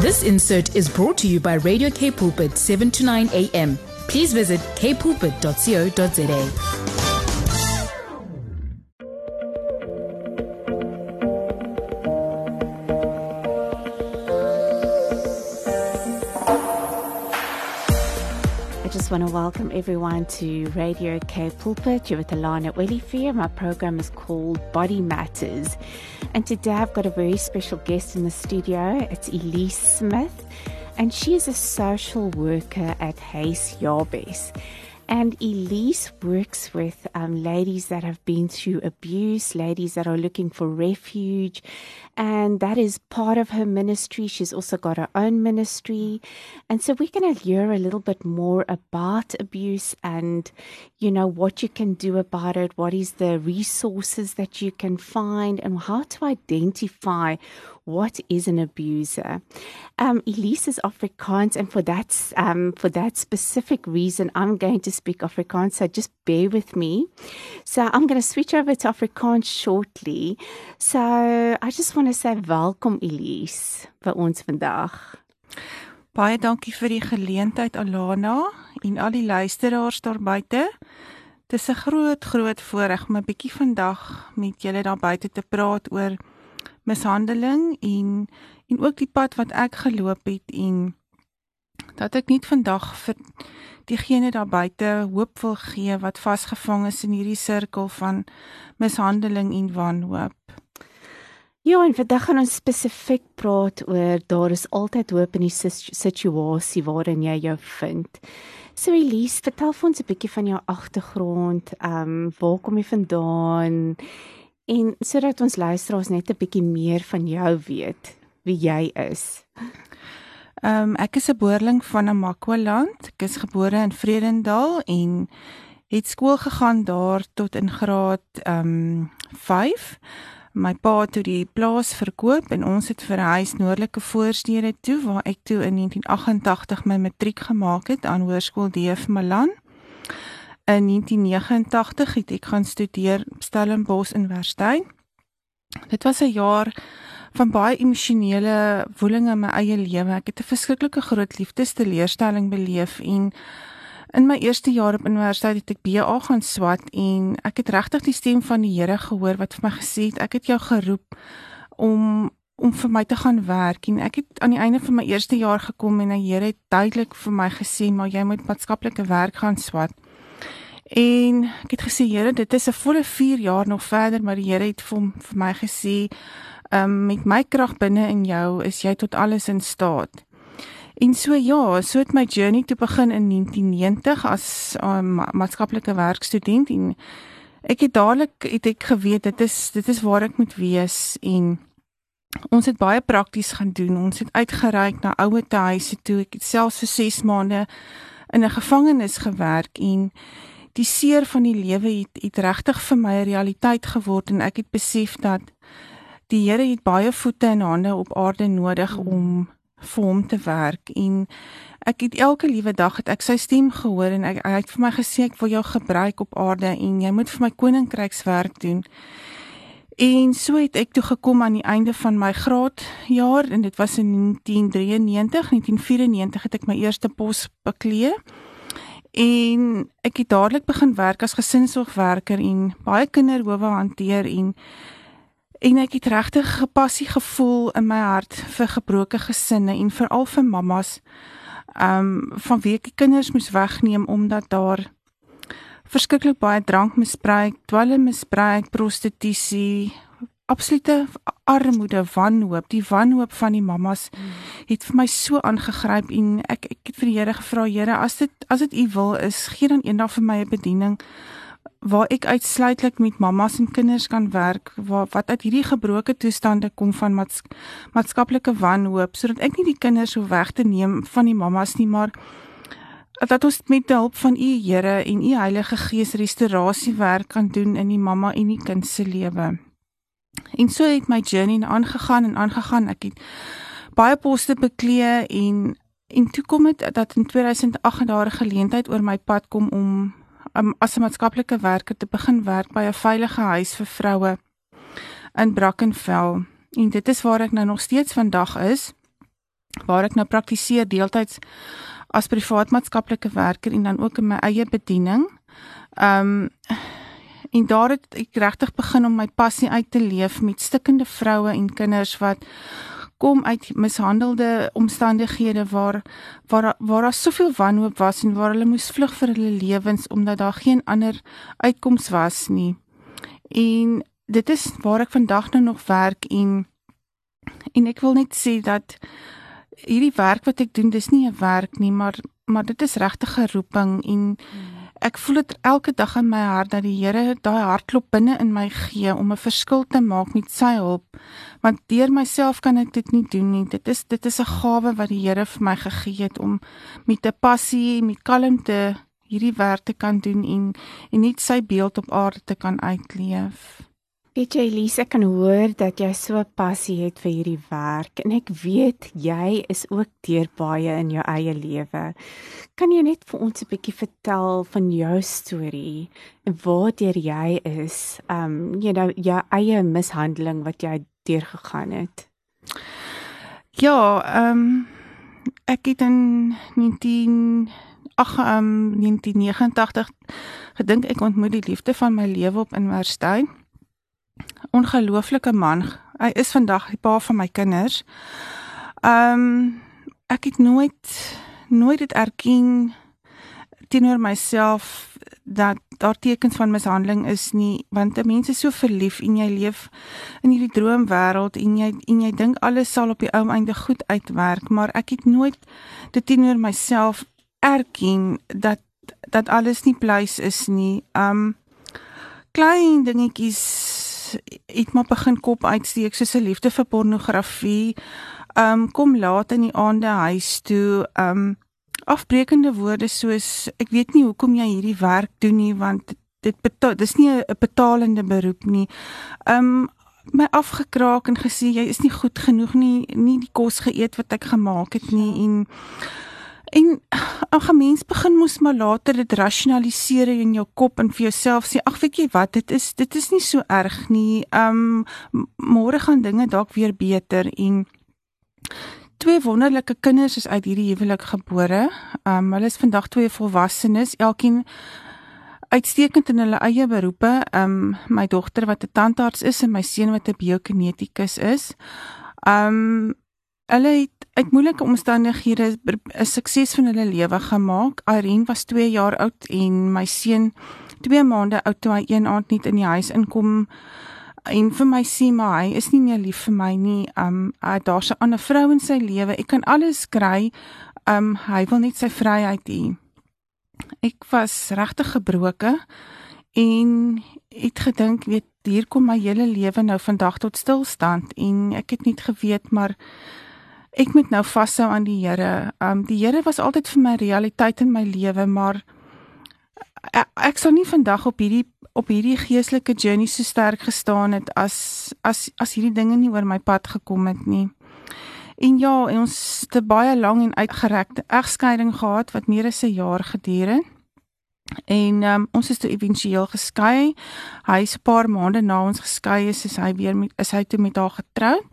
This insert is brought to you by Radio K Pulpit 7 to 9 a.m. Please visit kpulpit.co.za. welcome everyone to Radio K Pulpit. You're with Alana Wellifair. My program is called Body Matters. And today I've got a very special guest in the studio. It's Elise Smith, and she is a social worker at Hayes Yarbes. And Elise works with um, ladies that have been through abuse, ladies that are looking for refuge, and that is part of her ministry. She's also got her own ministry. And so we're going to hear a little bit more about abuse and, you know, what you can do about it, what is the resources that you can find, and how to identify what is an abuser. Um, Elise is Afrikaans, and for that, um, for that specific reason, I'm going to speak Afrikaans. So just bear with me. So I'm going to switch over to Afrikaans shortly. So I just want to say welkom Elise by ons vandag. Baie dankie vir die geleentheid Alana en al die luisteraars daar buite. Dis 'n groot groot voorreg om 'n bietjie vandag met julle daar buite te praat oor mishandeling en en ook die pad wat ek geloop het en dat ek nie vandag vir diegene daar buite hoop wil gee wat vasgevang is in hierdie sirkel van mishandeling en wanhoop. Ja, en vandag gaan ons spesifiek praat oor daar is altyd hoop in die situasie waarin jy jou vind. So Elise, vertel vir ons 'n bietjie van jou agtergrond. Ehm, um, waar kom jy vandaan? En sodat ons luisteraars net 'n bietjie meer van jou weet, wie jy is. Ehm um, ek is 'n boerling van Namakwa-land. Ek is gebore in Vredendal en het skool gegaan daar tot in graad ehm um, 5. My pa het toe die plaas verkoop en ons het verhuis noordelike voorstede toe waar ek toe in 1988 my matriek gemaak het aan Hoërskool DF Malan. In 1989 het ek gaan studeer Stellenbosch Universiteit. Dit was 'n jaar van baie emosionele woelinge in my eie lewe. Ek het 'n verskriklike groot liefdesteleurstelling beleef en in my eerste jaar op universiteit het ek BA gaan swat en ek het regtig die stem van die Here gehoor wat vir my gesê het ek het jou geroep om om vir my te gaan werk en ek het aan die einde van my eerste jaar gekom en die Here het duidelik vir my gesê maar jy moet maatskaplike werk gaan swat. En ek het gesê Here, dit is 'n volle 4 jaar nog verder, maar die Here het vir, vir my gesê, ehm um, met my krag binne in jou is jy tot alles in staat. En so ja, so het my journey toe begin in 1990 as 'n um, maatskaplike werkstudent en ek het dadelik het ek geweet dit is dit is waar ek moet wees en ons het baie prakties gaan doen. Ons het uitgereik na ouer huise toe. Ek het selfs vir 6 maande in 'n gevangenis gewerk en die seer van die lewe het het regtig vir my 'n realiteit geword en ek het besef dat die Here het baie voete en hande op aarde nodig mm. om vir hom te werk en ek het elke liewe dag het ek sy stem gehoor en ek hy het vir my gesê ek wil jou gebruik op aarde en jy moet vir my koninkrykswerk doen. En so het ek toe gekom aan die einde van my graadjaar en dit was in 1993, 1994 het ek my eerste pos bekleë. En ek het dadelik begin werk as gesinsorgwerker en baie kinderhowe hanteer en en ek het regtig gepassie gevoel in my hart vir gebroke gesinne en veral vir mammas. Um van wie ek kinders moes wegneem omdat daar verskriklik baie drankmisbruik, dwelmmisbruik, prostitusie, absolute armoede, wanhoop, die wanhoop van die mammas het vir my so aangegryp en ek ek het vir die Here gevra, Here, as dit as dit U wil is, gee dan eendag vir my 'n bediening waar ek uitsluitlik met mammas en kinders kan werk waar wat uit hierdie gebroke toestande kom van maats, maatskaplike wanhoop sodat ek nie die kinders so weg te neem van die mammas nie, maar dat ons met die hulp van U Here en U Heilige Gees restaurasiewerk kan doen in die mamma en die kind se lewe. En so het my journey aangegaan en aangegaan. Ek het baie poste bekleë en en toe kom dit dat in 2008 daar 'n geleentheid oor my pad kom om um, as 'n maatskaplike werker te begin werk by 'n veilige huis vir vroue in Brackenfell. En dit is waar ek nou nog steeds vandag is. waar ek nou praktiseer deeltyds as privaat maatskaplike werker en dan ook in my eie bediening. Um en daar het ek regtig begin om my passie uit te leef met stikkende vroue en kinders wat kom uit mishandelde omstandighede waar waar waar daar soveel wanhoop was en waar hulle moes vlug vir hulle lewens omdat daar geen ander uitkoms was nie. En dit is waar ek vandag nou nog werk en en ek wil net sê dat hierdie werk wat ek doen, dis nie 'n werk nie, maar maar dit is regtig 'n roeping en ek voel dit elke dag in my hart dat die Here daai hartklop binne in my gee om 'n verskil te maak met sy hulp. Want deur myself kan ek dit nie doen nie. Dit is dit is 'n gawe wat die Here vir my gegee het om met 'n passie, met kalmte hierdie werk te kan doen en en net sy beeld op aarde te kan uitleef. Weet jy Elise, kan hoor dat jy so passie het vir hierdie werk en ek weet jy is ook deur baie in jou eie lewe. Kan jy net vir ons 'n bietjie vertel van jou storie en waar deur jy is? Um jy know jou eie mishandeling wat jy deurgegaan het. Ja, ehm um, ek het in 19 ag um 1989 gedink ek ontmoet die liefde van my lewe op universiteit ongelooflike man. Hy is vandag die pa van my kinders. Ehm um, ek het nooit nooit dit erken teenoor myself dat daar tekens van mishandeling is nie want mense is so verlief en jy leef in hierdie droomwêreld en jy en jy dink alles sal op die ou einde goed uitwerk maar ek het nooit dit teenoor myself erken dat dat alles nie pleis is nie. Um klein dingetjies het maar begin kop uitsteek soos 'n liefde vir pornografie. Um kom laat in die aande huis toe. Um afbreekende woorde soos ek weet nie hoekom jy hierdie werk doen nie want dit betaal dis nie 'n betalende beroep nie. Um my afgekraak en gesê jy is nie goed genoeg nie, nie die kos geëet wat ek gemaak het nie en En 'n gemens begin mos maar later dit rasionaliseer in jou kop en vir jouself sê ag weet jy wat dit is dit is nie so erg nie. Um môre gaan dinge dalk weer beter en twee wonderlike kinders is uit hierdie huwelik gebore. Um hulle is vandag twee volwassenes, elkeen uitstekend in hulle eie beroepe. Um my dogter wat 'n tandarts is en my seun wat 'n biokinetikus is. Um hulle het uit moeilike omstandighede 'n sukses van hulle lewe gemaak. Irene was 2 jaar oud en my seun 2 maande oud toe hy een aand net in die huis inkom en vir my sê maar hy is nie meer lief vir my nie. Um daar's 'n ander vrou in sy lewe. Ek kan alles kry. Um hy wil net sy vryheid hê. Ek was regtig gebroken en het gedink weet hier kom my hele lewe nou vandag tot stilstand en ek het net geweet maar ek moet nou vashou aan die Here. Um die Here was altyd vir my realiteit in my lewe, maar ek, ek sou nie vandag op hierdie op hierdie geestelike journey so sterk gestaan het as as as hierdie dinge nie oor my pad gekom het nie. En ja, en ons het 'n baie lang en uitgerekte egskeiding gehad wat meer as 'n jaar geduur het. En um, ons is toe éventueel geskei. Hy is 'n paar maande na ons geskei is, is hy weer met is hy toe met haar getroud.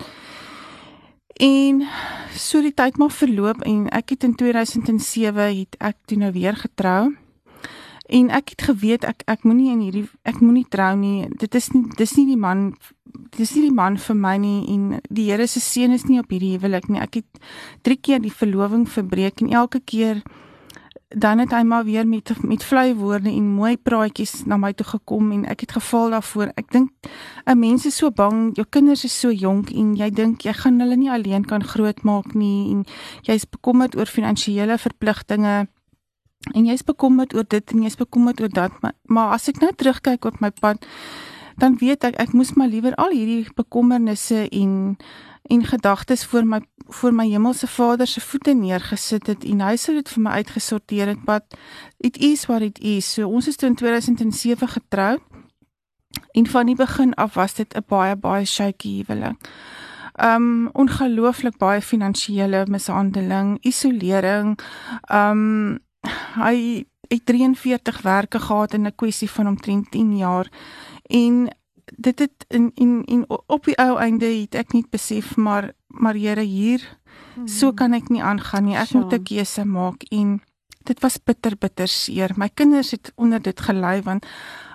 En so die tyd maar verloop en ek het in 2007 het ek toe nou weer getrou. En ek het geweet ek ek moenie in hierdie ek moenie trou nie. Dit is nie dis nie die man dis nie die man vir my nie en die Here se seën is nie op hierdie huwelik nie. Ek het 3 keer die verloving verbreek en elke keer dan het hy maar weer met met vlei woorde en mooi praatjies na my toe gekom en ek het geval daarvoor. Ek dink 'n mens is so bang, jou kinders is so jonk en jy dink jy gaan hulle nie alleen kan grootmaak nie en jy's bekommerd oor finansiële verpligtinge en jy's bekommerd oor dit en jy's bekommerd oor dat maar, maar as ek nou terugkyk op my pad dan weet ek ek moes maar liewer al hierdie bekommernisse en en gedagtes voor my voor my hemelse Vader se voete neergesit het en hy sou dit vir my uitgesorteer het wat it is what it is. So ons is toe in 2007 getroud. En van die begin af was dit 'n baie baie shaky huwelik. Um ongelooflik baie finansiële mishandeling, isolering. Um hy het 43 werke gehad in 'n kwessie van omtrent 10 jaar en dit het in in in op die ou einde het ek net besef maar maar Here hier So kan ek nie aangaan nie. Ek Sure. moet 'n keuse maak en dit was bitter bitter seer. My kinders het onder dit gelei want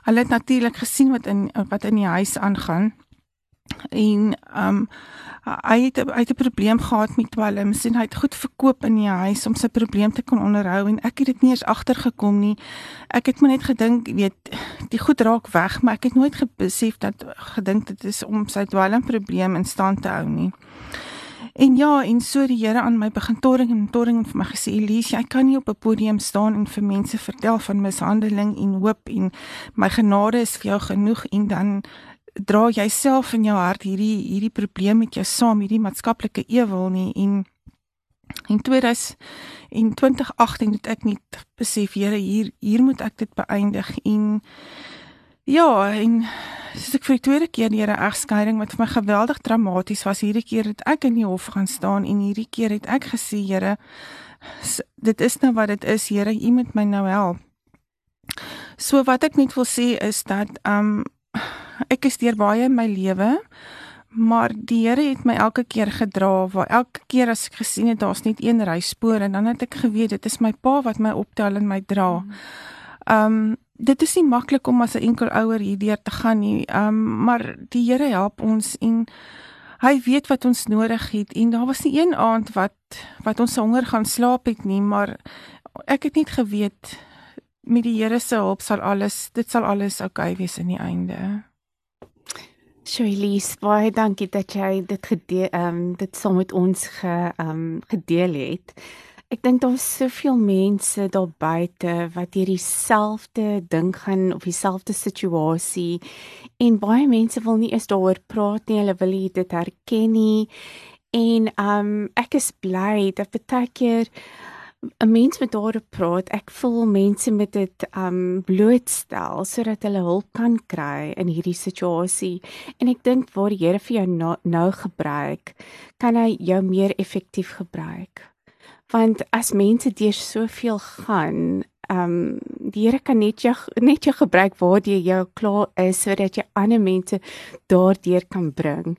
hulle het natuurlik gesien wat in wat in die huis aangaan. En um hy het hy het 'n probleem gehad met dwelms en hy het goed verkoop in die huis om sy probleem te kon onderhou en ek het dit nie eens agtergekom nie. Ek het maar net gedink, weet, die goed raak weg, maar ek het nooit besef dat gedink dit is om sy dwelmprobleem in stand te hou nie. En ja, en so die Here aan my begin torring en torring en vir my gesê Elise, jy kan nie op 'n podium staan en vir mense vertel van mishandeling en hoop en my genade is vir jou genoeg en dan dra jy self in jou hart hierdie hierdie probleem met jou saam, hierdie maatskaplike ewel nie en in 2000 in 2018 het ek net besef Here hier hier moet ek dit beëindig en ja en soos ek vir die tweede keer 'n egskeiding wat vir my geweldig traumaties was hierdie keer het ek in die hof gaan staan en hierdie keer het ek gesê Here dit is nou wat dit is Here u moet my nou help. So wat ek net wil sê is dat um ek is deur baie in my lewe maar die Here het my elke keer gedra waar elke keer as ek gesien het daar's net een ryspoor en dan het ek geweet dit is my pa wat my optel en my dra. Um dit is nie maklik om as 'n enkel ouer hierdeur te gaan nie. Um maar die Here help ons en hy weet wat ons nodig het en daar was nie een aand wat wat ons honger gaan slaap het nie, maar ek het net geweet met die Here se hulp sal alles dit sal alles oukei okay wees in die einde. Shirley, baie dankie dat jy dit gedeel ehm um, dit saam met ons ge ehm um, gedeel het. Ek dink daar's soveel mense daar buite wat hierdie selfde ding gaan of dieselfde situasie en baie mense wil nie eens daaroor praat nie, hulle wil dit herken nie. En ehm um, ek is bly dat baie keer 'n mens met daaroor praat. Ek voel mense met dit um blootstel sodat hulle hulp kan kry in hierdie situasie. En ek dink waar die Here vir jou nou, nou gebruik, kan hy jou meer effektief gebruik. Want as mense deur soveel gaan, um die Here kan net jou net jou gebruik waar jy jou klaar is sodat jy ander mense daardeur kan bring.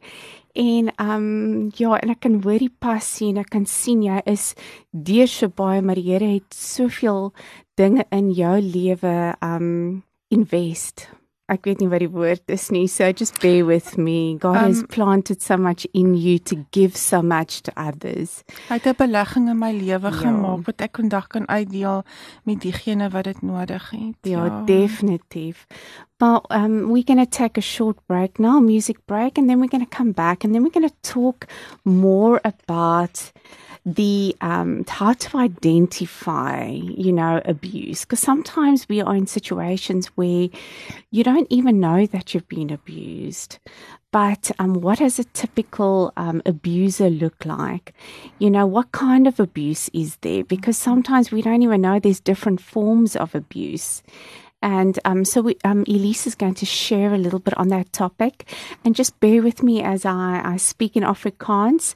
En um ja, en ek kan hoor die passie en ek kan sien jy is deur so baie, maar die Here het soveel dinge in jou lewe um invest. Ek weet nie wat die woord is nie, so just bear with me. God um, has planted so much in you to give so much to others. Hy het 'n belegging in my lewe ja. gemaak wat ek vandag kan uitdeel met diegene wat dit nodig het. Ja, ja. definitief. But um, we're going to take a short break now, music break, and then we're going to come back and then we're going to talk more about the um, how to identify, you know, abuse. Because sometimes we are in situations where you don't even know that you've been abused. But um, what does a typical um, abuser look like? You know, what kind of abuse is there? Because sometimes we don't even know there's different forms of abuse. And um, so we, um, Elise is going to share a little bit on that topic. And just bear with me as I, I speak in Afrikaans.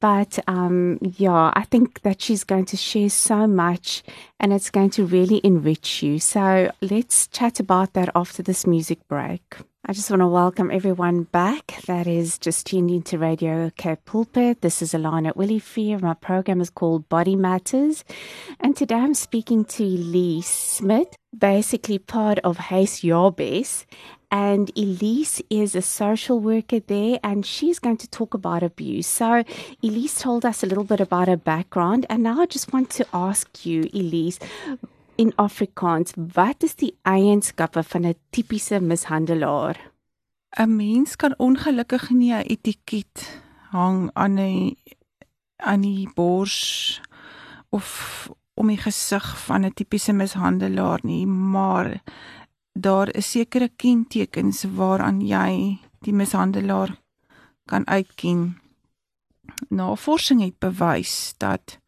But um, yeah, I think that she's going to share so much and it's going to really enrich you. So let's chat about that after this music break. I just want to welcome everyone back that is just tuned into Radio Cape Pulpit. This is Alana Willifear. My program is called Body Matters. And today I'm speaking to Elise Smith, basically part of Haze Yarbes. And Elise is a social worker there and she's going to talk about abuse. So, Elise told us a little bit about her background. And now I just want to ask you, Elise, in Afrikaans, wat is die eienskappe van 'n tipiese mishandelaar? 'n Mens kan ongelukkig nie 'n etiket hang aan 'n aan die bors of om die gesig van 'n tipiese mishandelaar nie, maar daar is sekere kentekens waaraan jy die mishandelaar kan uitken. Navorsing het bewys dat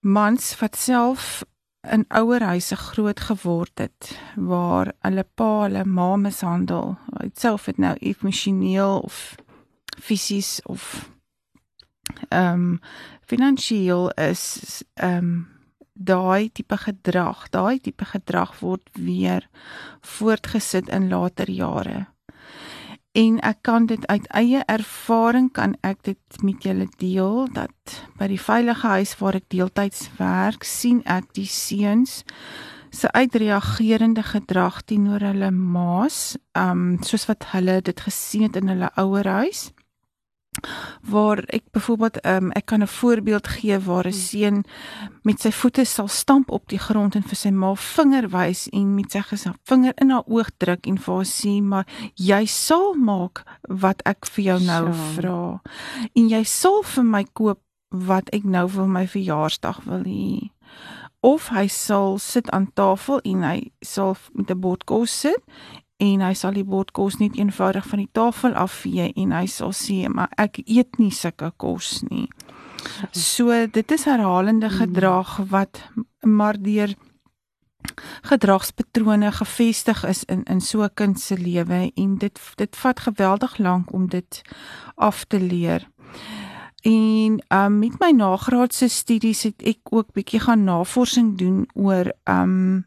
mans wat self in ouerhuise groot geword het waar hulle pa hulle ma mishandel, self dit nou emosioneel of fisies of ehm um, finansiëel is ehm um, daai tipe gedrag, daai tipe gedrag word weer voortgesit in later jare. En ek kan dit uit eie ervaring kan ek dit met julle deel dat by die veilige huis waar ek deeltyds werk sien ek die seuns se uitreagerende gedrag teenoor hulle maas um soos wat hulle dit gesien het in hulle ouerhuis waar ek byvoorbeeld um, ek kan 'n voorbeeld gee waar 'n hmm. seun met sy voete sal stamp op die grond en vir sy ma vinger wys en met sy vinger in haar oog druk en vir haar sê maar jy sal maak wat ek vir jou nou so. vra en jy sal vir my koop wat ek nou vir my verjaarsdag wil hê of hy sal sit aan tafel en hy sal met 'n bord kos sit en hy sal die bord kos net eenvoudig van die tafel afvee en hy sal sê maar ek eet nie sulke kos nie. So dit is herhalende hmm. gedrag wat maar deur gedragspatrone gefestig is in in so 'n kind se lewe en dit dit vat geweldig lank om dit af te leer. En um met my nagraadse studies het ek ook bietjie gaan navorsing doen oor um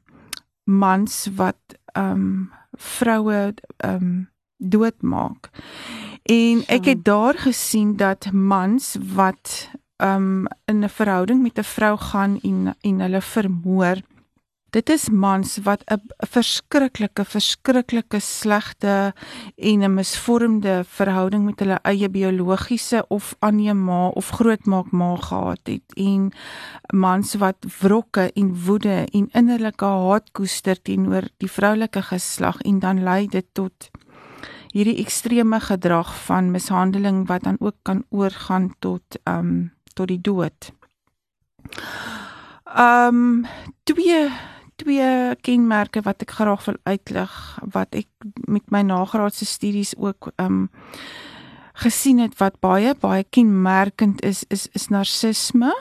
mans wat um vroue ehm um, doodmaak. En ek het daar gesien dat mans wat ehm um, in 'n verhouding met 'n vrou gaan en en hulle vermoor Dit is mans wat 'n verskriklike verskriklike slegte en 'n misvormde verhouding met hulle eie biologiese of aanneema of grootmaak ma gehad het en mans wat wrokke en woede en innerlike haat koester teenoor die vroulike geslag en dan lei dit tot hierdie ekstreme gedrag van mishandeling wat dan ook kan oorgaan tot ehm um, tot die dood. Ehm um, twee twee kenmerke wat ek graag wil uitlig wat ek met my nagraadse studies ook um gesien het wat baie baie kenmerkend is is is narcisme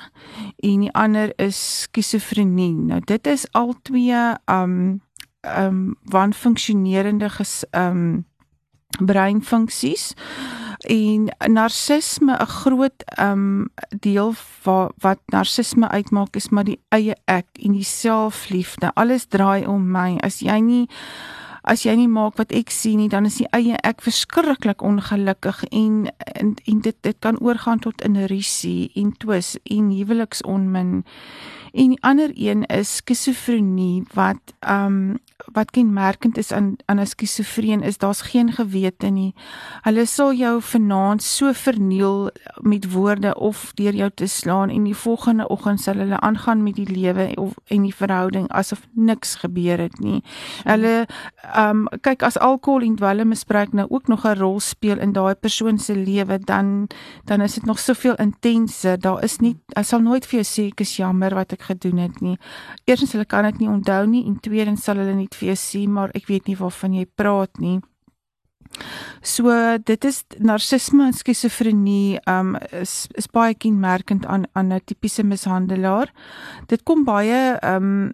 en die ander is skizofrenie. Nou dit is al twee um um wanfunksionerende um breinfunksies en narcisme 'n groot um deel wat wat narcisme uitmaak is maar die eie ek en die selfliefde. Alles draai om my. As jy nie as jy nie maak wat ek sien nie, dan is die eie ek verskriklik ongelukkig en en, en dit dit kan oorgaan tot in risie en twis en huweliksonmin. En die ander een is skizofrenie wat um wat kenmerkend is aan aan 'n skizofreen is daar's geen gewete nie. Hulle sal jou vanaand so verniel met woorde of deur jou te slaan en die volgende oggend sal hulle aangaan met die lewe en die verhouding asof niks gebeur het nie. Hulle um kyk as alkohol en dwelmmisbruik nou ook nog 'n rol speel in daai persoon se lewe dan dan is dit nog soveel intenser. Daar is nie hy sal nooit vir jou sê ek is jammer wat ek gedoen het nie. Eerstens hulle kan dit nie onthou nie en tweedens sal hulle nie vir jou sê maar ek weet nie waarvan jy praat nie. So dit is narcisme en skizofrenie um is is baie kenmerkend aan aan 'n tipiese mishandelaar. Dit kom baie um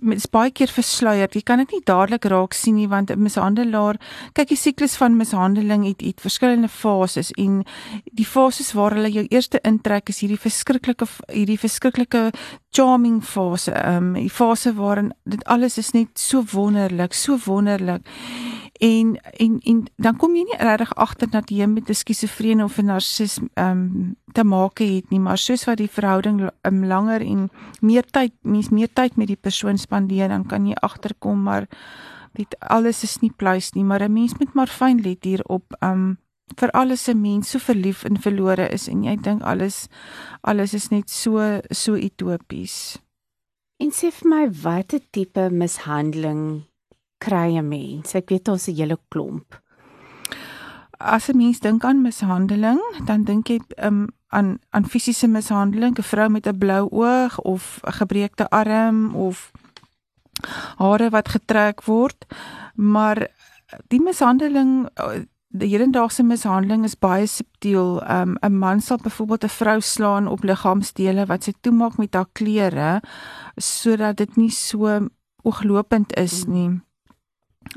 met baie keer versluier. Jy kan dit nie dadelik raak sien nie want 'n mishandelaar, kyk die siklus van mishandeling het het verskillende fases en die fases waar hulle jou eerste intrek is hierdie verskriklike hierdie verskriklike charming fase. Ehm um, die fase waarin dit alles is net so wonderlik, so wonderlik en en en dan kom jy nie regtig agter dat jy met 'n skizofrene of 'n narcis ehm um, te maak het nie maar soos wat die verhouding um, langer en meer tyd mens meer tyd met die persoon spandeer dan kan jy agterkom maar dit alles is nie pluis nie. Maar 'n mens moet maar fyn let hier op ehm um, vir alles 'n mens so verlief en verlore is en jy dink alles alles is net so so utopies. En sê vir my watter tipe mishandeling kry 'n mens? Ek weet ons 'n hele klomp. As 'n mens dink aan mishandeling, dan dink jy um, aan aan fisiese mishandeling, 'n vrou met 'n blou oog of 'n gebreekte arm of hare wat getrek word. Maar die mishandeling die hedendaagse mishandeling is baie subtiel. Um, 'n um, man sal byvoorbeeld 'n vrou slaan op liggaamsdele wat sy toemaak met haar klere sodat dit nie so ooglopend is nie.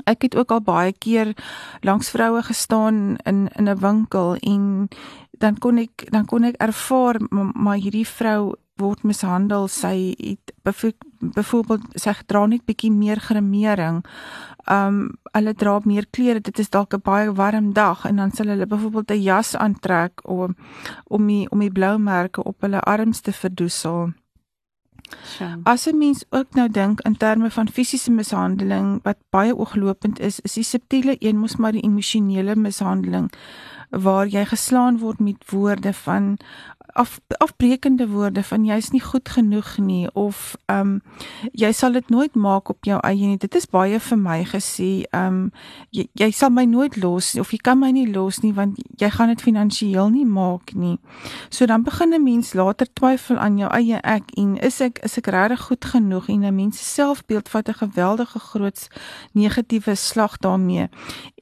Ek het ook al baie keer langs vroue gestaan in in 'n winkel en dan kon ek dan kon ek ervaar maar hierdie vrou word mishandel. Sy het byvoorbeeld sy dra net bietjie meer gremering um hulle dra meer klere. Dit is dalk 'n baie warm dag en dan sal hulle byvoorbeeld 'n jas aantrek om om die om die blou merke op hulle arms te verdoesel. As 'n mens ook nou dink in terme van fisiese mishandeling wat baie ooglopend is, is die subtiele een mos maar die emosionele mishandeling waar jy geslaan word met woorde van af afbreekende woorde van jy's nie goed genoeg nie of ehm um, jy sal dit nooit maak op jou eie nie. Dit is baie vir my gesê, ehm um, jy, jy sal my nooit los of jy kan my nie los nie want jy gaan dit finansiëel nie maak nie. So dan begin 'n mens later twyfel aan jou eie ek en is ek is ek regtig goed genoeg en 'n mens se selfbeeld vat 'n geweldige groot negatiewe slag daarmee.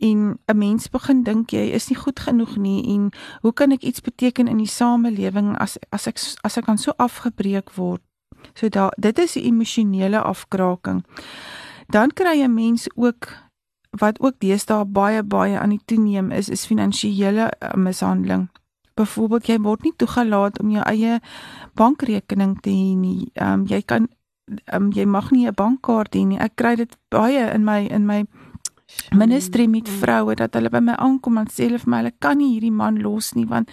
En 'n mens begin dink jy is nie goed genoeg nie en hoe kan ek iets beteken in die samelewing? Omgewing as as ek as ek kan so afgebreek word. So da dit is 'n emosionele afkraking. Dan kry 'n mens ook wat ook deesdae baie baie aan die toeneem is is finansiële uh, mishandeling. Byvoorbeeld jy word nie toegelaat om jou eie bankrekening te hê nie. Ehm um, jy kan ehm um, jy mag nie 'n bankkaart hê nie. Ek kry dit baie in my in my ministry met vroue dat hulle by my aankom en sê hulle vir my hulle kan nie hierdie man los nie want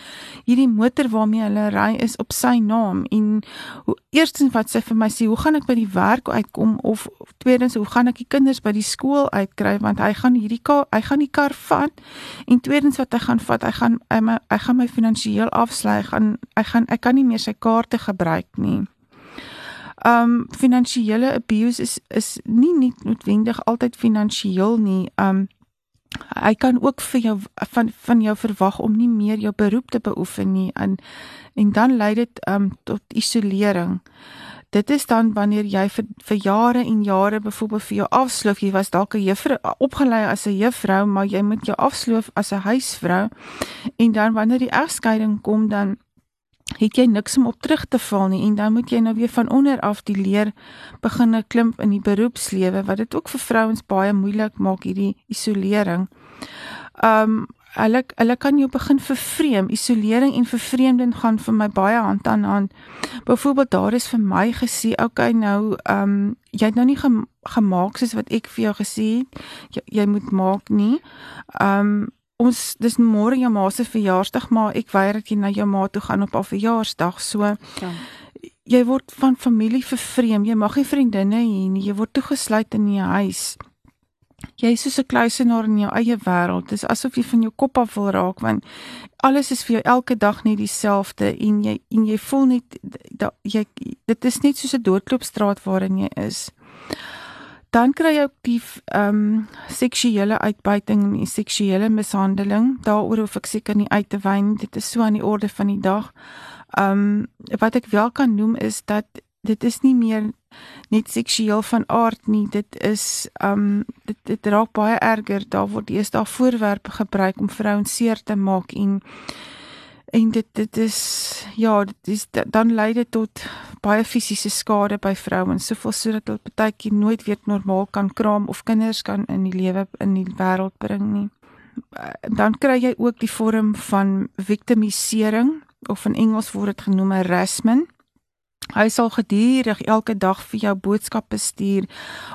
hierdie motor waarmee hulle ry is op sy naam. En hoe eerstens wat sy vir my sê hoe gaan ek by die werk uitkom of tweedens hoe gaan ek die kinders by die skool uitkry want hy gaan hierdie kar hy gaan die kar vat. En tweedens wat hy gaan vat hy gaan hy, my, hy gaan my finansiëel afsluit hy gaan hy gaan ek kan nie meer sy kaarte gebruik nie um finansiële abuse is is nie nie noodwendig altyd finansiëel nie. Um hy kan ook vir jou van van jou verwag om nie meer jou beroep te beoefen nie en en dan lei dit um tot isolering. Dit is dan wanneer jy vir vir jare en jare byvoorbeeld vir jou afsloof, jy was dalk 'n juffrou opgelei as 'n juffrou, maar jy moet jou afsloof as 'n huisvrou. En dan wanneer die egskeiding kom dan het jy niks om op terug te val nie en dan moet jy nou weer van onder af die leer begine klimp in die beroepslewe wat dit ook vir vrouens baie moeilik maak hierdie isolering. Um hulle hulle kan jou begin vervreem. Isolering en vervreemding gaan vir my baie hand aan hand. Byvoorbeeld daar is vir my gesê, okay nou um jy het nou nie gemaak soos wat ek vir jou gesê het. Jy, jy moet maak nie. Um ons dis môre jou ma se verjaarsdag maar ek weier dat jy na jou ma toe gaan op haar verjaarsdag so ja. jy word van familie vervreem jy mag nie vriendinne hê nie jy word toegesluit in 'n huis jy is soos 'n kluisenaar in jou eie wêreld dis asof jy van jou kop af wil raak want alles is vir jou elke dag net dieselfde en jy en jy voel net dat jy dit is net soos 'n doodloopstraat waarin jy is dan kry jy ook die ehm um, seksuele uitbuiting en die seksuele mishandeling. Daaroor hoef ek seker nie uit te wyn. Dit is so aan die orde van die dag. Ehm um, wat ek wel kan noem is dat dit is nie meer net seksueel van aard nie. Dit is ehm um, dit dit raak baie erger. Daar word eers daar voorwerpe gebruik om vrouens seer te maak en en dit dit is ja, dit is dan lei dit tot baie fisiese skade by vrouens, soveel sodat hulle partytjie nooit weer normaal kan kraam of kinders kan in die lewe in die wêreld bring nie. Dan kry jy ook die vorm van victimisering of in Engels word dit genoem harassment. Hy sal gedurig elke dag vir jou boodskappe stuur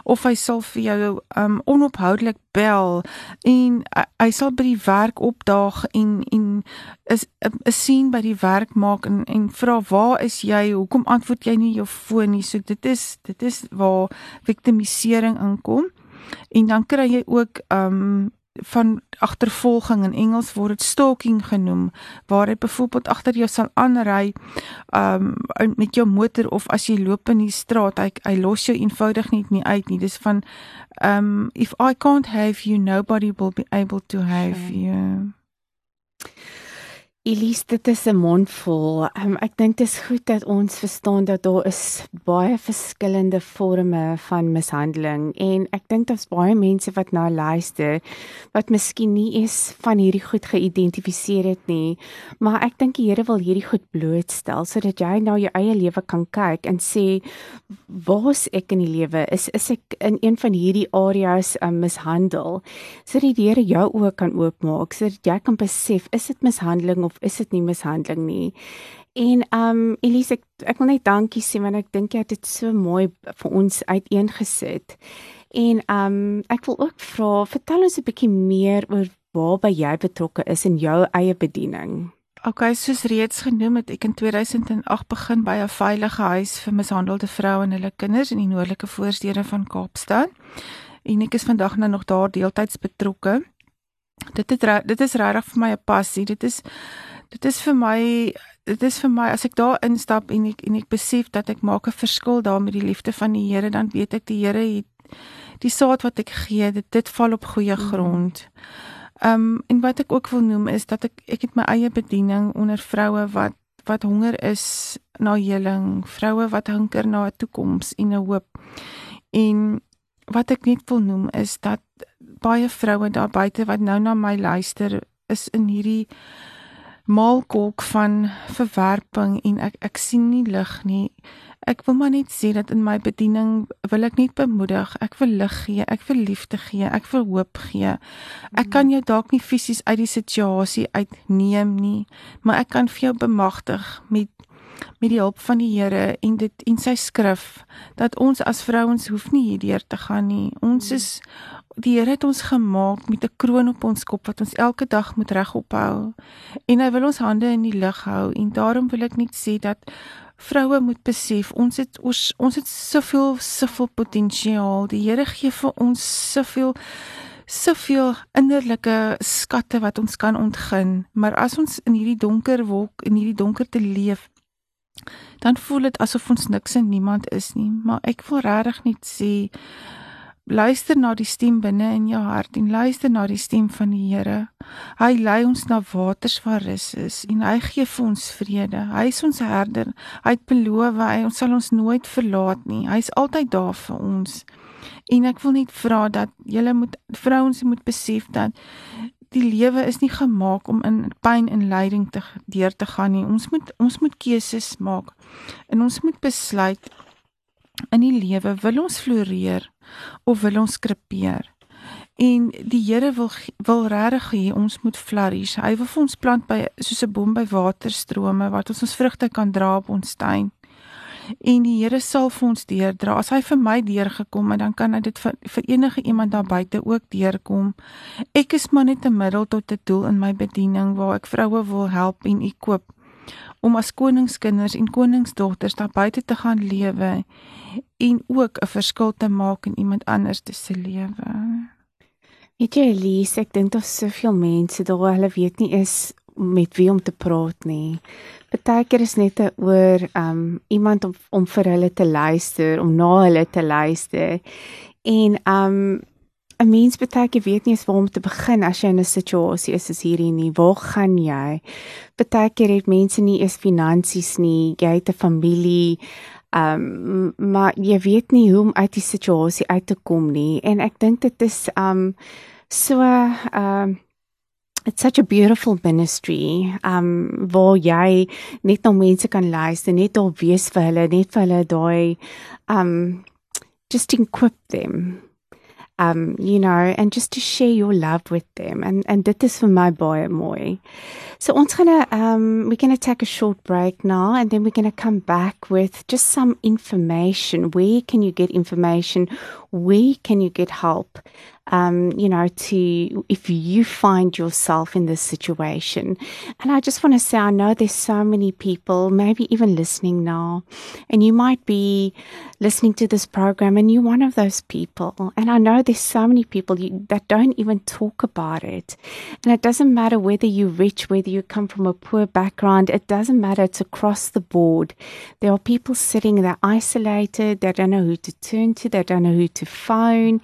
of hy sal vir jou um onophoudelik bel en uh, hy sal by die werk opdaag en en is 'n sien by die werk maak en en vra waar is jy? Hoekom antwoord jy nie jou foon nie? So dit is dit is waar victimisering inkom. En dan kry jy ook um van agtervolging in Engels word dit stalking genoem waar hy byvoorbeeld agter jou sal aanry um met jou motor of as jy loop in die straat hy hy los jou eenvoudig net nie uit nie dis van um if i can't have you nobody will be able to have sure. you Elise, dit is 'n mondvol. Um, ek dink dit is goed dat ons verstaan dat daar is baie verskillende forme van mishandeling en ek dink daar's baie mense wat nou luister wat miskien nie eens van hierdie goed geïdentifiseer het nie, maar ek dink die Here wil hierdie goed blootstel sodat jy nou jou eie lewe kan kyk en sê waar's ek in die lewe? Is is ek in een van hierdie areas um, mishandel? Sodat die Here jou oë kan oopmaak sodat jy kan besef is dit mishandeling of is dit nie mishandeling nie. En um Elise ek, ek wil net dankie sê want ek dink jy het dit so mooi vir ons uiteengesit. En um ek wil ook vra, vertel ons 'n bietjie meer oor waarby jy betrokke is in jou eie bediening. Okay, soos reeds genoem het ek in 2008 begin by 'n veilige huis vir mishandelde vroue en hulle kinders in die noordelike voorstede van Kaapstad. En ek is vandag nou nog daar deeltyds betrokke. Dit het dit is regtig vir my 'n passie. Dit is dit is vir my dit is vir my as ek daar instap en ek en ek besef dat ek maak 'n verskil daar met die liefde van die Here, dan weet ek die Here het die saad wat ek gee, dit dit val op goeie mhm. grond. Ehm um, en wat ek ook wil noem is dat ek ek het my eie bediening onder vroue wat wat honger is na heling, vroue wat hunker na 'n toekoms en 'n hoop. En wat ek net wil noem is dat baie vroue daar buite wat nou na my luister is in hierdie maalkolk van verwerping en ek ek sien nie lig nie. Ek wil maar net sê dat in my bediening wil ek net bemoedig, ek wil lig gee, ek wil liefde gee, ek wil hoop gee. Ek kan jou dalk nie fisies uit die situasie uitneem nie, maar ek kan vir jou bemagtig met met die hulp van die Here en dit en sy skrif dat ons as vrouens hoef nie hierdeur te gaan nie. Ons is die Here het ons gemaak met 'n kroon op ons kop wat ons elke dag moet regop hou. En hy wil ons hande in die lug hou en daarom wil ek net sê dat vroue moet besef ons het ons, ons het soveel soveel potensiaal. Die Here gee vir ons soveel soveel innerlike skatte wat ons kan ontgin. Maar as ons in hierdie donker wolk in hierdie donkerte leef, dan voel dit asof ons niks en niemand is nie. Maar ek wil regtig net sê luister na die stem binne in jou hart en luister na die stem van die Here. Hy lei ons na waters waar rus is en hy gee vir ons vrede. Hy is ons herder. Hy het beloof hy ons sal ons nooit verlaat nie. Hy's altyd daar vir ons. En ek wil net vra dat julle moet vrouens moet besef dat die lewe is nie gemaak om in pyn en lyding te deur te gaan nie. Ons moet ons moet keuses maak. En ons moet besluit in die lewe wil ons floreer of wil ons krepeer? En die Here wil wil regtig hê ons moet flourish. Hy wil vir ons plant by soos 'n boom by waterstrome wat ons ons vrugte kan dra op ons tuin. En die Here sal vir ons deurdra. As hy vir my deurgekom het, dan kan hy dit vir, vir enige iemand daar buite ook deurkom. Ek is maar net 'n middel tot 'n doel in my bediening waar ek vroue wil help en ekoop om as koningskinders en koningsdogters daar buite te gaan lewe en ook 'n verskil te maak in iemand anders se lewe. Weet jy Elise, ek dink daar's soveel mense daar hulle weet nie is met wie om te praat nie. Partykeer is net oor um iemand om om vir hulle te luister, om na hulle te luister. En um 'n mens baie keer weet nie eens waar om te begin as jy in 'n situasie is soos hierdie nie. Waar gaan jy? Baie keer het mense nie eens finansies nie. Jy het 'n familie. Um maar jy weet nie hoe om uit die situasie uit te kom nie. En ek dink dit is um so um It's such a beautiful ministry. Um waar jy net na mense kan luister, net op wees vir hulle, net vir hulle daai um just equip them um, you know, and just to share your love with them. And and dit is vir my baie mooi. So ons um we're going to take a short break now and then we're going to come back with just some information. Where can you get information? Where can you get help? Um, you know, to if you find yourself in this situation. And I just want to say, I know there's so many people, maybe even listening now, and you might be listening to this program and you're one of those people. And I know there's so many people you, that don't even talk about it. And it doesn't matter whether you're rich, whether you come from a poor background, it doesn't matter. It's across the board. There are people sitting, they're isolated, they don't know who to turn to, they don't know who to phone.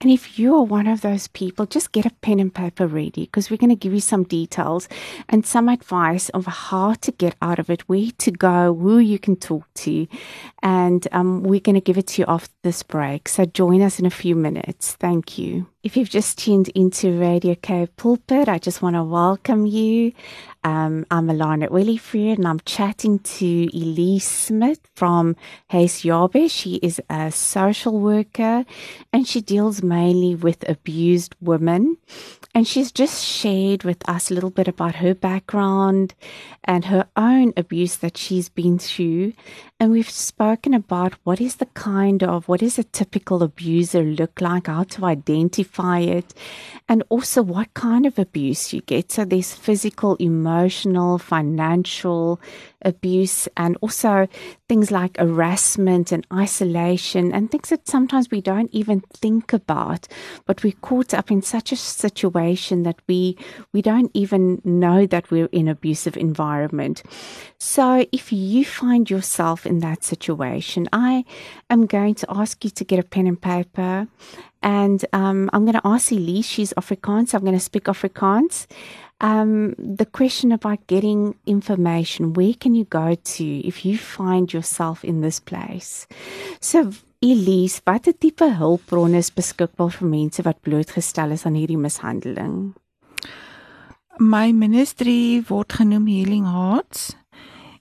And if you're one of those people, just get a pen and paper ready because we're going to give you some details and some advice of how to get out of it, where to go, who you can talk to. And um, we're going to give it to you after this break. So join us in a few minutes. Thank you. If you've just tuned into Radio K Pulpit, I just want to welcome you. Um, I'm Alana Willifreer and I'm chatting to Elise Smith from Hayes Yabe. She is a social worker and she deals mainly with abused women. And she's just shared with us a little bit about her background and her own abuse that she's been through. And we've spoken about what is the kind of, what is a typical abuser look like, how to identify it, and also what kind of abuse you get. So there's physical, emotional, financial abuse, and also things like harassment and isolation, and things that sometimes we don't even think about, but we're caught up in such a situation that we we don't even know that we're in abusive environment. So if you find yourself in that situation, I am going to ask you to get a pen and paper. And um, I'm going to ask Elise, she's Afrikaans, I'm going to speak Afrikaans. Um, the question about getting information, where can you go to if you find yourself in this place? So, Elise, watter tipe hulpbronne is beskikbaar vir mense wat blootgestel is aan hierdie mishandeling? My ministry word genoem Healing Hearts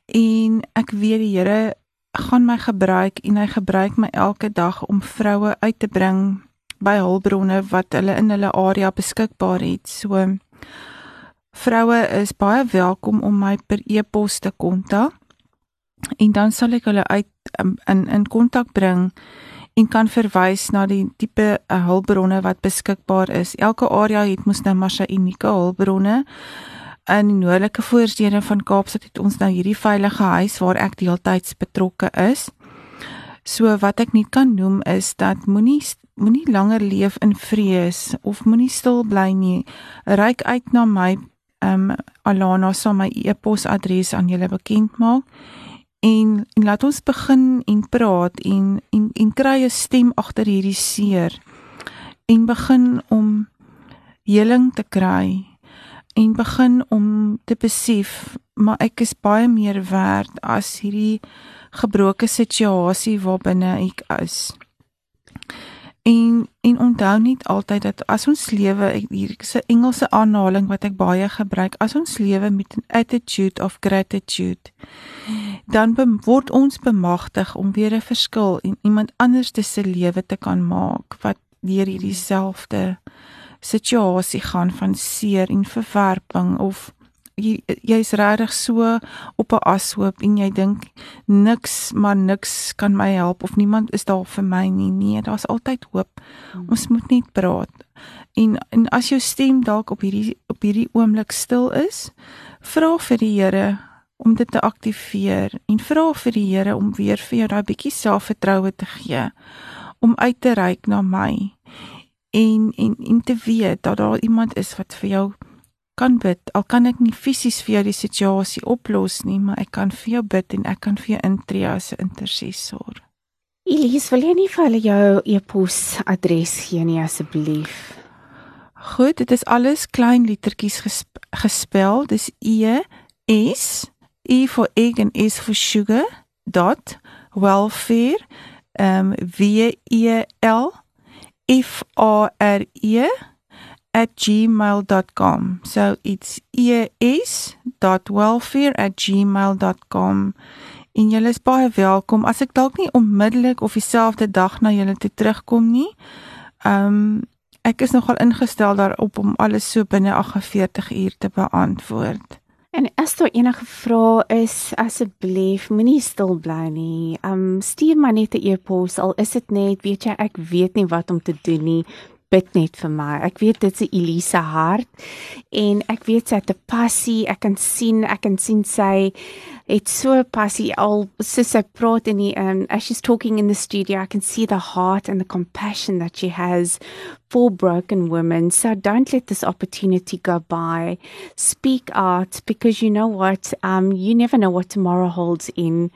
en ek weet die Here gaan my gebruik en hy gebruik my elke dag om vroue uit te bring by hulpbronne wat hulle in hulle area beskikbaar het. So vroue is baie welkom om my per e-pos te kontak en dan sal ek hulle uit um, in in kontak bring en kan verwys na die tipe uh, hulpbronne wat beskikbaar is. Elke area het mos nou maar sy unieke hulpbronne. In die noordelike voorstede van Kaapstad het ons nou hierdie veilige huis waar ek deeltyds betrokke is. So wat ek net kan noem is dat moenie moenie langer leef in vrees of moenie stil bly nie. Ryk uit na my ehm um, Alana sal my e-posadres aan julle bekend maak. En en laat ons begin en praat en en en kry 'n stem agter hierdie seer. En begin om heling te kry. En begin om te besef maar ek is baie meer werd as hierdie gebroke situasie waarbinne ek is. En en onthou net altyd dat as ons lewe hier is 'n Engelse aanhaling wat ek baie gebruik, as ons lewe met 'n attitude of gratitude, dan word ons bemagtig om weer 'n verskil in iemand anders se lewe te kan maak wat deur hierdie selfde situasie gaan van seer en verwerping of jy's jy regtig so op 'n ashoop en jy dink niks maar niks kan my help of niemand is daar vir my nie. Nee, daar's altyd hoop. Hmm. Ons moet net praat. En en as jou stem dalk op hierdie op hierdie oomblik stil is, vra vir die Here om dit te aktiveer en vra vir die Here om weer vir jou daai bietjie selfvertroue te gee om uit te reik na my en en en te weet dat daar iemand is wat vir jou kan bid. Al kan ek nie fisies vir jou die situasie oplos nie, maar ek kan vir jou bid en ek kan vir jou intree as 'n intercessor. Elise, wil jy nie vir hulle jou e-pos adres gee nie asseblief? Goed, dit is alles klein lettertjies gesp gespel. Dis E S E for egg and S for sugar. dot welfare um v e l f a r e @gmail.com. So it's es.welfare@gmail.com. En julle is baie welkom. As ek dalk nie onmiddellik of dieselfde dag na julle toe terugkom nie. Um ek is nogal ingestel daarop om alles so binne 48 uur te beantwoord. En as daar enige vrae is, asseblief moenie stil bly nie. Um stuur my net 'n e-pos al is dit net, weet jy, ek weet nie wat om te doen nie bid net vir my. Ek weet dit is Elise hart en ek weet sy het 'n passie. Ek kan sien, ek kan sien sy het so passie al soos sy praat in die um as she's talking in the studio, I can see the heart and the compassion that she has for broken women. So don't let this opportunity go by. Speak out because you know what? Um, you never know what tomorrow holds in.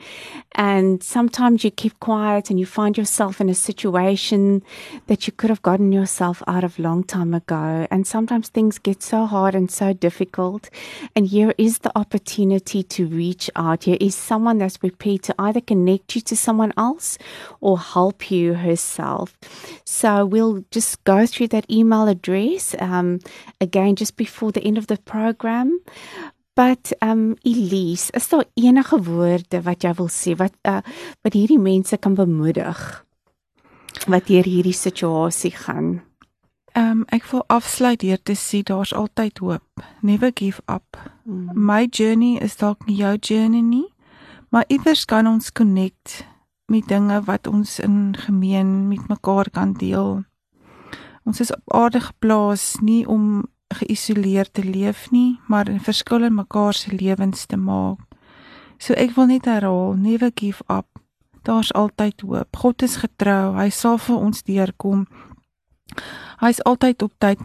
And sometimes you keep quiet and you find yourself in a situation that you could have gotten yourself out of long time ago. And sometimes things get so hard and so difficult. And here is the opportunity to reach out. Here is someone that's prepared to either connect you to someone else or help you herself. So we'll just go through that email address um, again just before the end of the program. But um Elise, is daar enige woorde wat jy wil sê wat uh wat hierdie mense kan bemoedig wat deur hierdie situasie gaan? Ehm um, ek wil afsluit deur te sê daar's altyd hoop. Never give up. Mm. My journey is dalk nie jou journey nie, maar iewers kan ons connect met dinge wat ons in gemeen met mekaar kan deel. Ons is op aarde geplaas nie om geïsoleerd te leef nie, maar 'n verskil in mekaar se lewens te maak. So ek wil net herhaal, never give up. Daar's altyd hoop. God is getrou. Hy sal vir ons deurkom. Hy's altyd op tyd.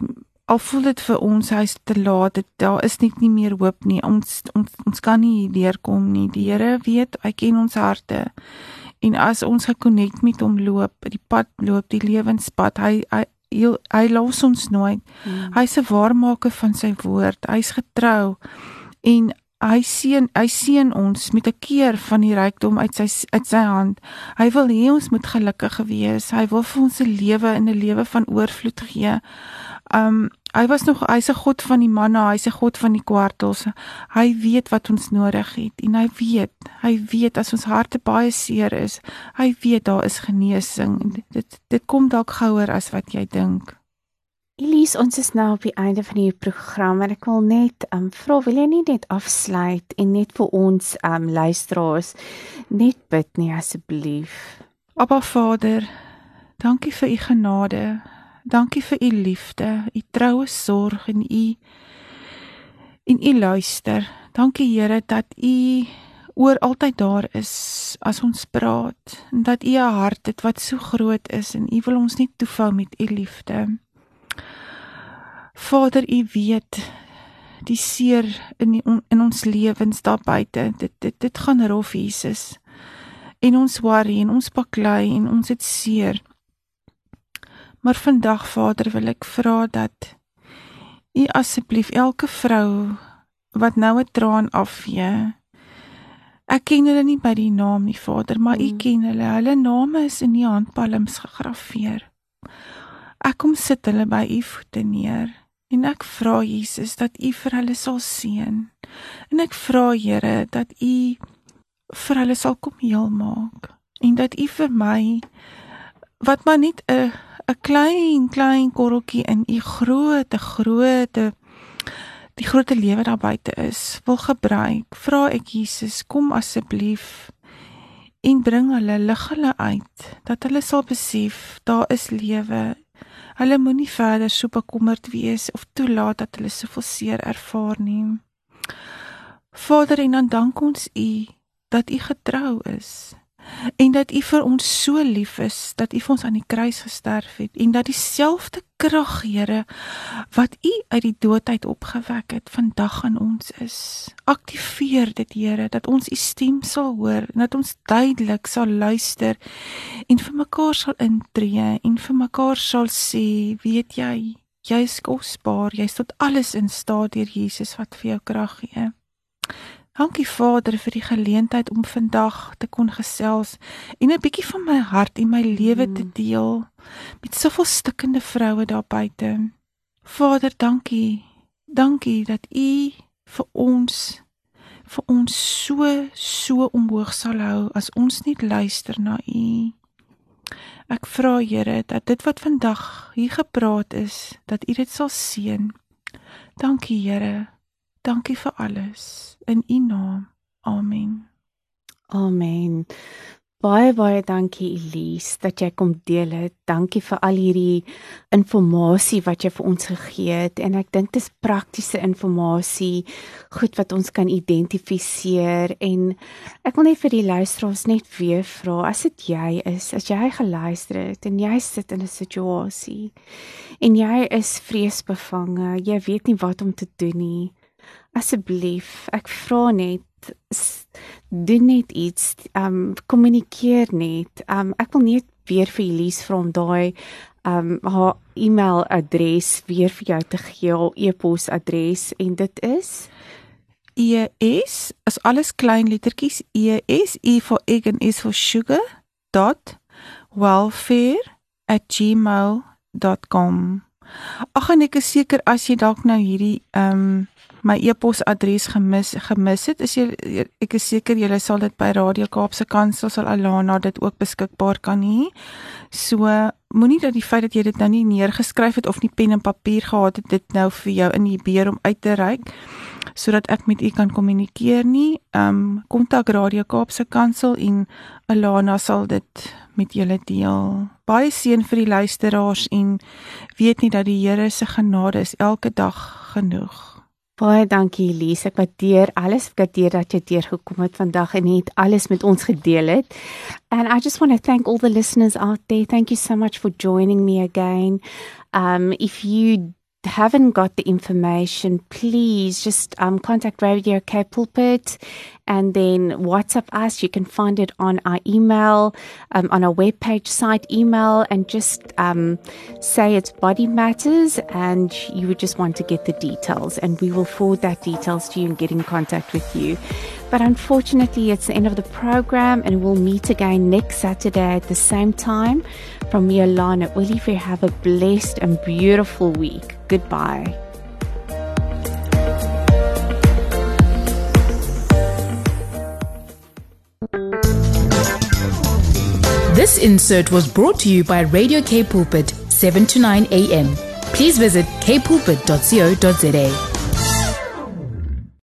Al voel dit vir ons hy's te laat, dit, daar is net nie meer hoop nie. Ons ons ons kan nie deurkom nie. Die Here weet, hy ken ons harte. En as ons gekonnekt met hom loop, die pad loop, die lewenspad, hy hy hy, hy los ons nooit. Hmm. Hy's 'n waarmaker van sy woord. Hy's getrou en hy seën hy seën ons met 'n keer van die rykdom uit sy uit sy hand. Hy wil hê ons moet gelukkig wees. Hy wil vir ons 'n lewe in 'n lewe van oorvloed gee. Um hy was nog hy's 'n God van die manna, hy's 'n God van die kwartels. Hy weet wat ons nodig het en hy weet, hy weet as ons harte baie seer is, hy weet daar is genesing. Dit dit kom dalk gouer as wat jy dink. Elise, ons is nou op die einde van die program en ek wil net um vra wil jy nie net afsluit en net vir ons um luisteraars net bid nie asseblief. Abba Vader, dankie vir u genade. Dankie vir u liefde, u troue sorg en u en u luister. Dankie Here dat u oor altyd daar is as ons praat en dat u 'n hart het wat so groot is en u wil ons nie toefou met u liefde. Vader, u weet die seer in die, in ons lewens daar buite. Dit dit dit gaan rof Jesus. En ons worry en ons baklei en ons het seer. Maar vandag Vader wil ek vra dat U asseblief elke vrou wat nou 'n traan afvee. Ek ken hulle nie by die naam nie Vader, maar U mm. ken hulle. Hulle name is in die handpalms gegraveer. Ek kom sit hulle by U voete neer en ek vra Jesus dat U vir hulle sal seën. En ek vra Here dat U vir hulle sal kom heel maak en dat U vir my wat maar net 'n 'n klein klein korreltjie in u groot groot die groot lewe daar buite is wil gebruik. Vra ek Jesus kom asseblief en bring hulle lig hulle uit dat hulle sal besef daar is lewe. Hulle moenie verder so bekommerd wees of toelaat dat hulle soveel seer ervaar nie. Vader en dan dank ons u dat u getrou is en dat U vir ons so lief is dat U vir ons aan die kruis gesterf het en dat dieselfde krag Here wat U uit die dood uit opgewek het vandag aan ons is. Aktiveer dit Here dat ons U stem sal hoor en dat ons duidelik sal luister en vir mekaar sal intree en vir mekaar sal sê, weet jy, jy is kosbaar, jy's tot alles in staat deur Jesus wat vir jou krag gee. Dankie Vader vir die geleentheid om vandag te kon gesels en 'n bietjie van my hart en my lewe te mm. deel met soveel stikkende vroue daar buite. Vader, dankie. Dankie dat U vir ons vir ons so so omhoog sal hou as ons net luister na U. Ek vra Here dat dit wat vandag hier gepraat is, dat U dit sal seën. Dankie Here. Dankie vir alles in U naam. Amen. Amen. Baie baie dankie Elise dat jy kom deel het. Dankie vir al hierdie inligting wat jy vir ons gegee het en ek dink dit is praktiese inligting, goed wat ons kan identifiseer en ek wil net vir die luisteraars net weer vra as dit jy is, as jy geluister het en jy sit in 'n situasie en jy is vreesbevange, jy weet nie wat om te doen nie asseblief ek vra net doen net iets um kommunikeer net. Um ek wil net weer vir Elise vra om daai um haar e-mailadres weer vir jou te gee haar e-pos adres en dit is? E s as alles klein lettertjies e s e for egg and is for sugar dot welfare at gmail.com Ag en ek is seker as jy dalk nou hierdie ehm um, my e-posadres gemis gemis het, is jy ek is seker jy sal dit by Radio Kaapse Kansel sal Alana dit ook beskikbaar kan hê. So moenie dat die feit dat jy dit nou nie neergeskryf het of nie pen en papier gehad het dit nou vir jou in die beer om uit te reik sodat ek met u kan kommunikeer nie. Ehm um, kontak Radio Kaapse Kansel en Alana sal dit met julle deel. Baie seën vir die luisteraars en weet nie dat die Here se genade is elke dag genoeg. Baie dankie Elise. Ek waardeer alles wat jy dat jy deur gekom het vandag en het alles met ons gedeel het. And I just want to thank all the listeners out there. Thank you so much for joining me again. Um if you haven't got the information, please just um, contact Radio K Pulpit and then WhatsApp us. You can find it on our email, um, on our webpage site email, and just um, say it's Body Matters, and you would just want to get the details, and we will forward that details to you and get in contact with you. But unfortunately, it's the end of the program, and we'll meet again next Saturday at the same time. From me, Alana Olivier, have a blessed and beautiful week. Goodbye. This insert was brought to you by Radio K Pulpit, 7 to 9 a.m. Please visit kpulpit.co.za.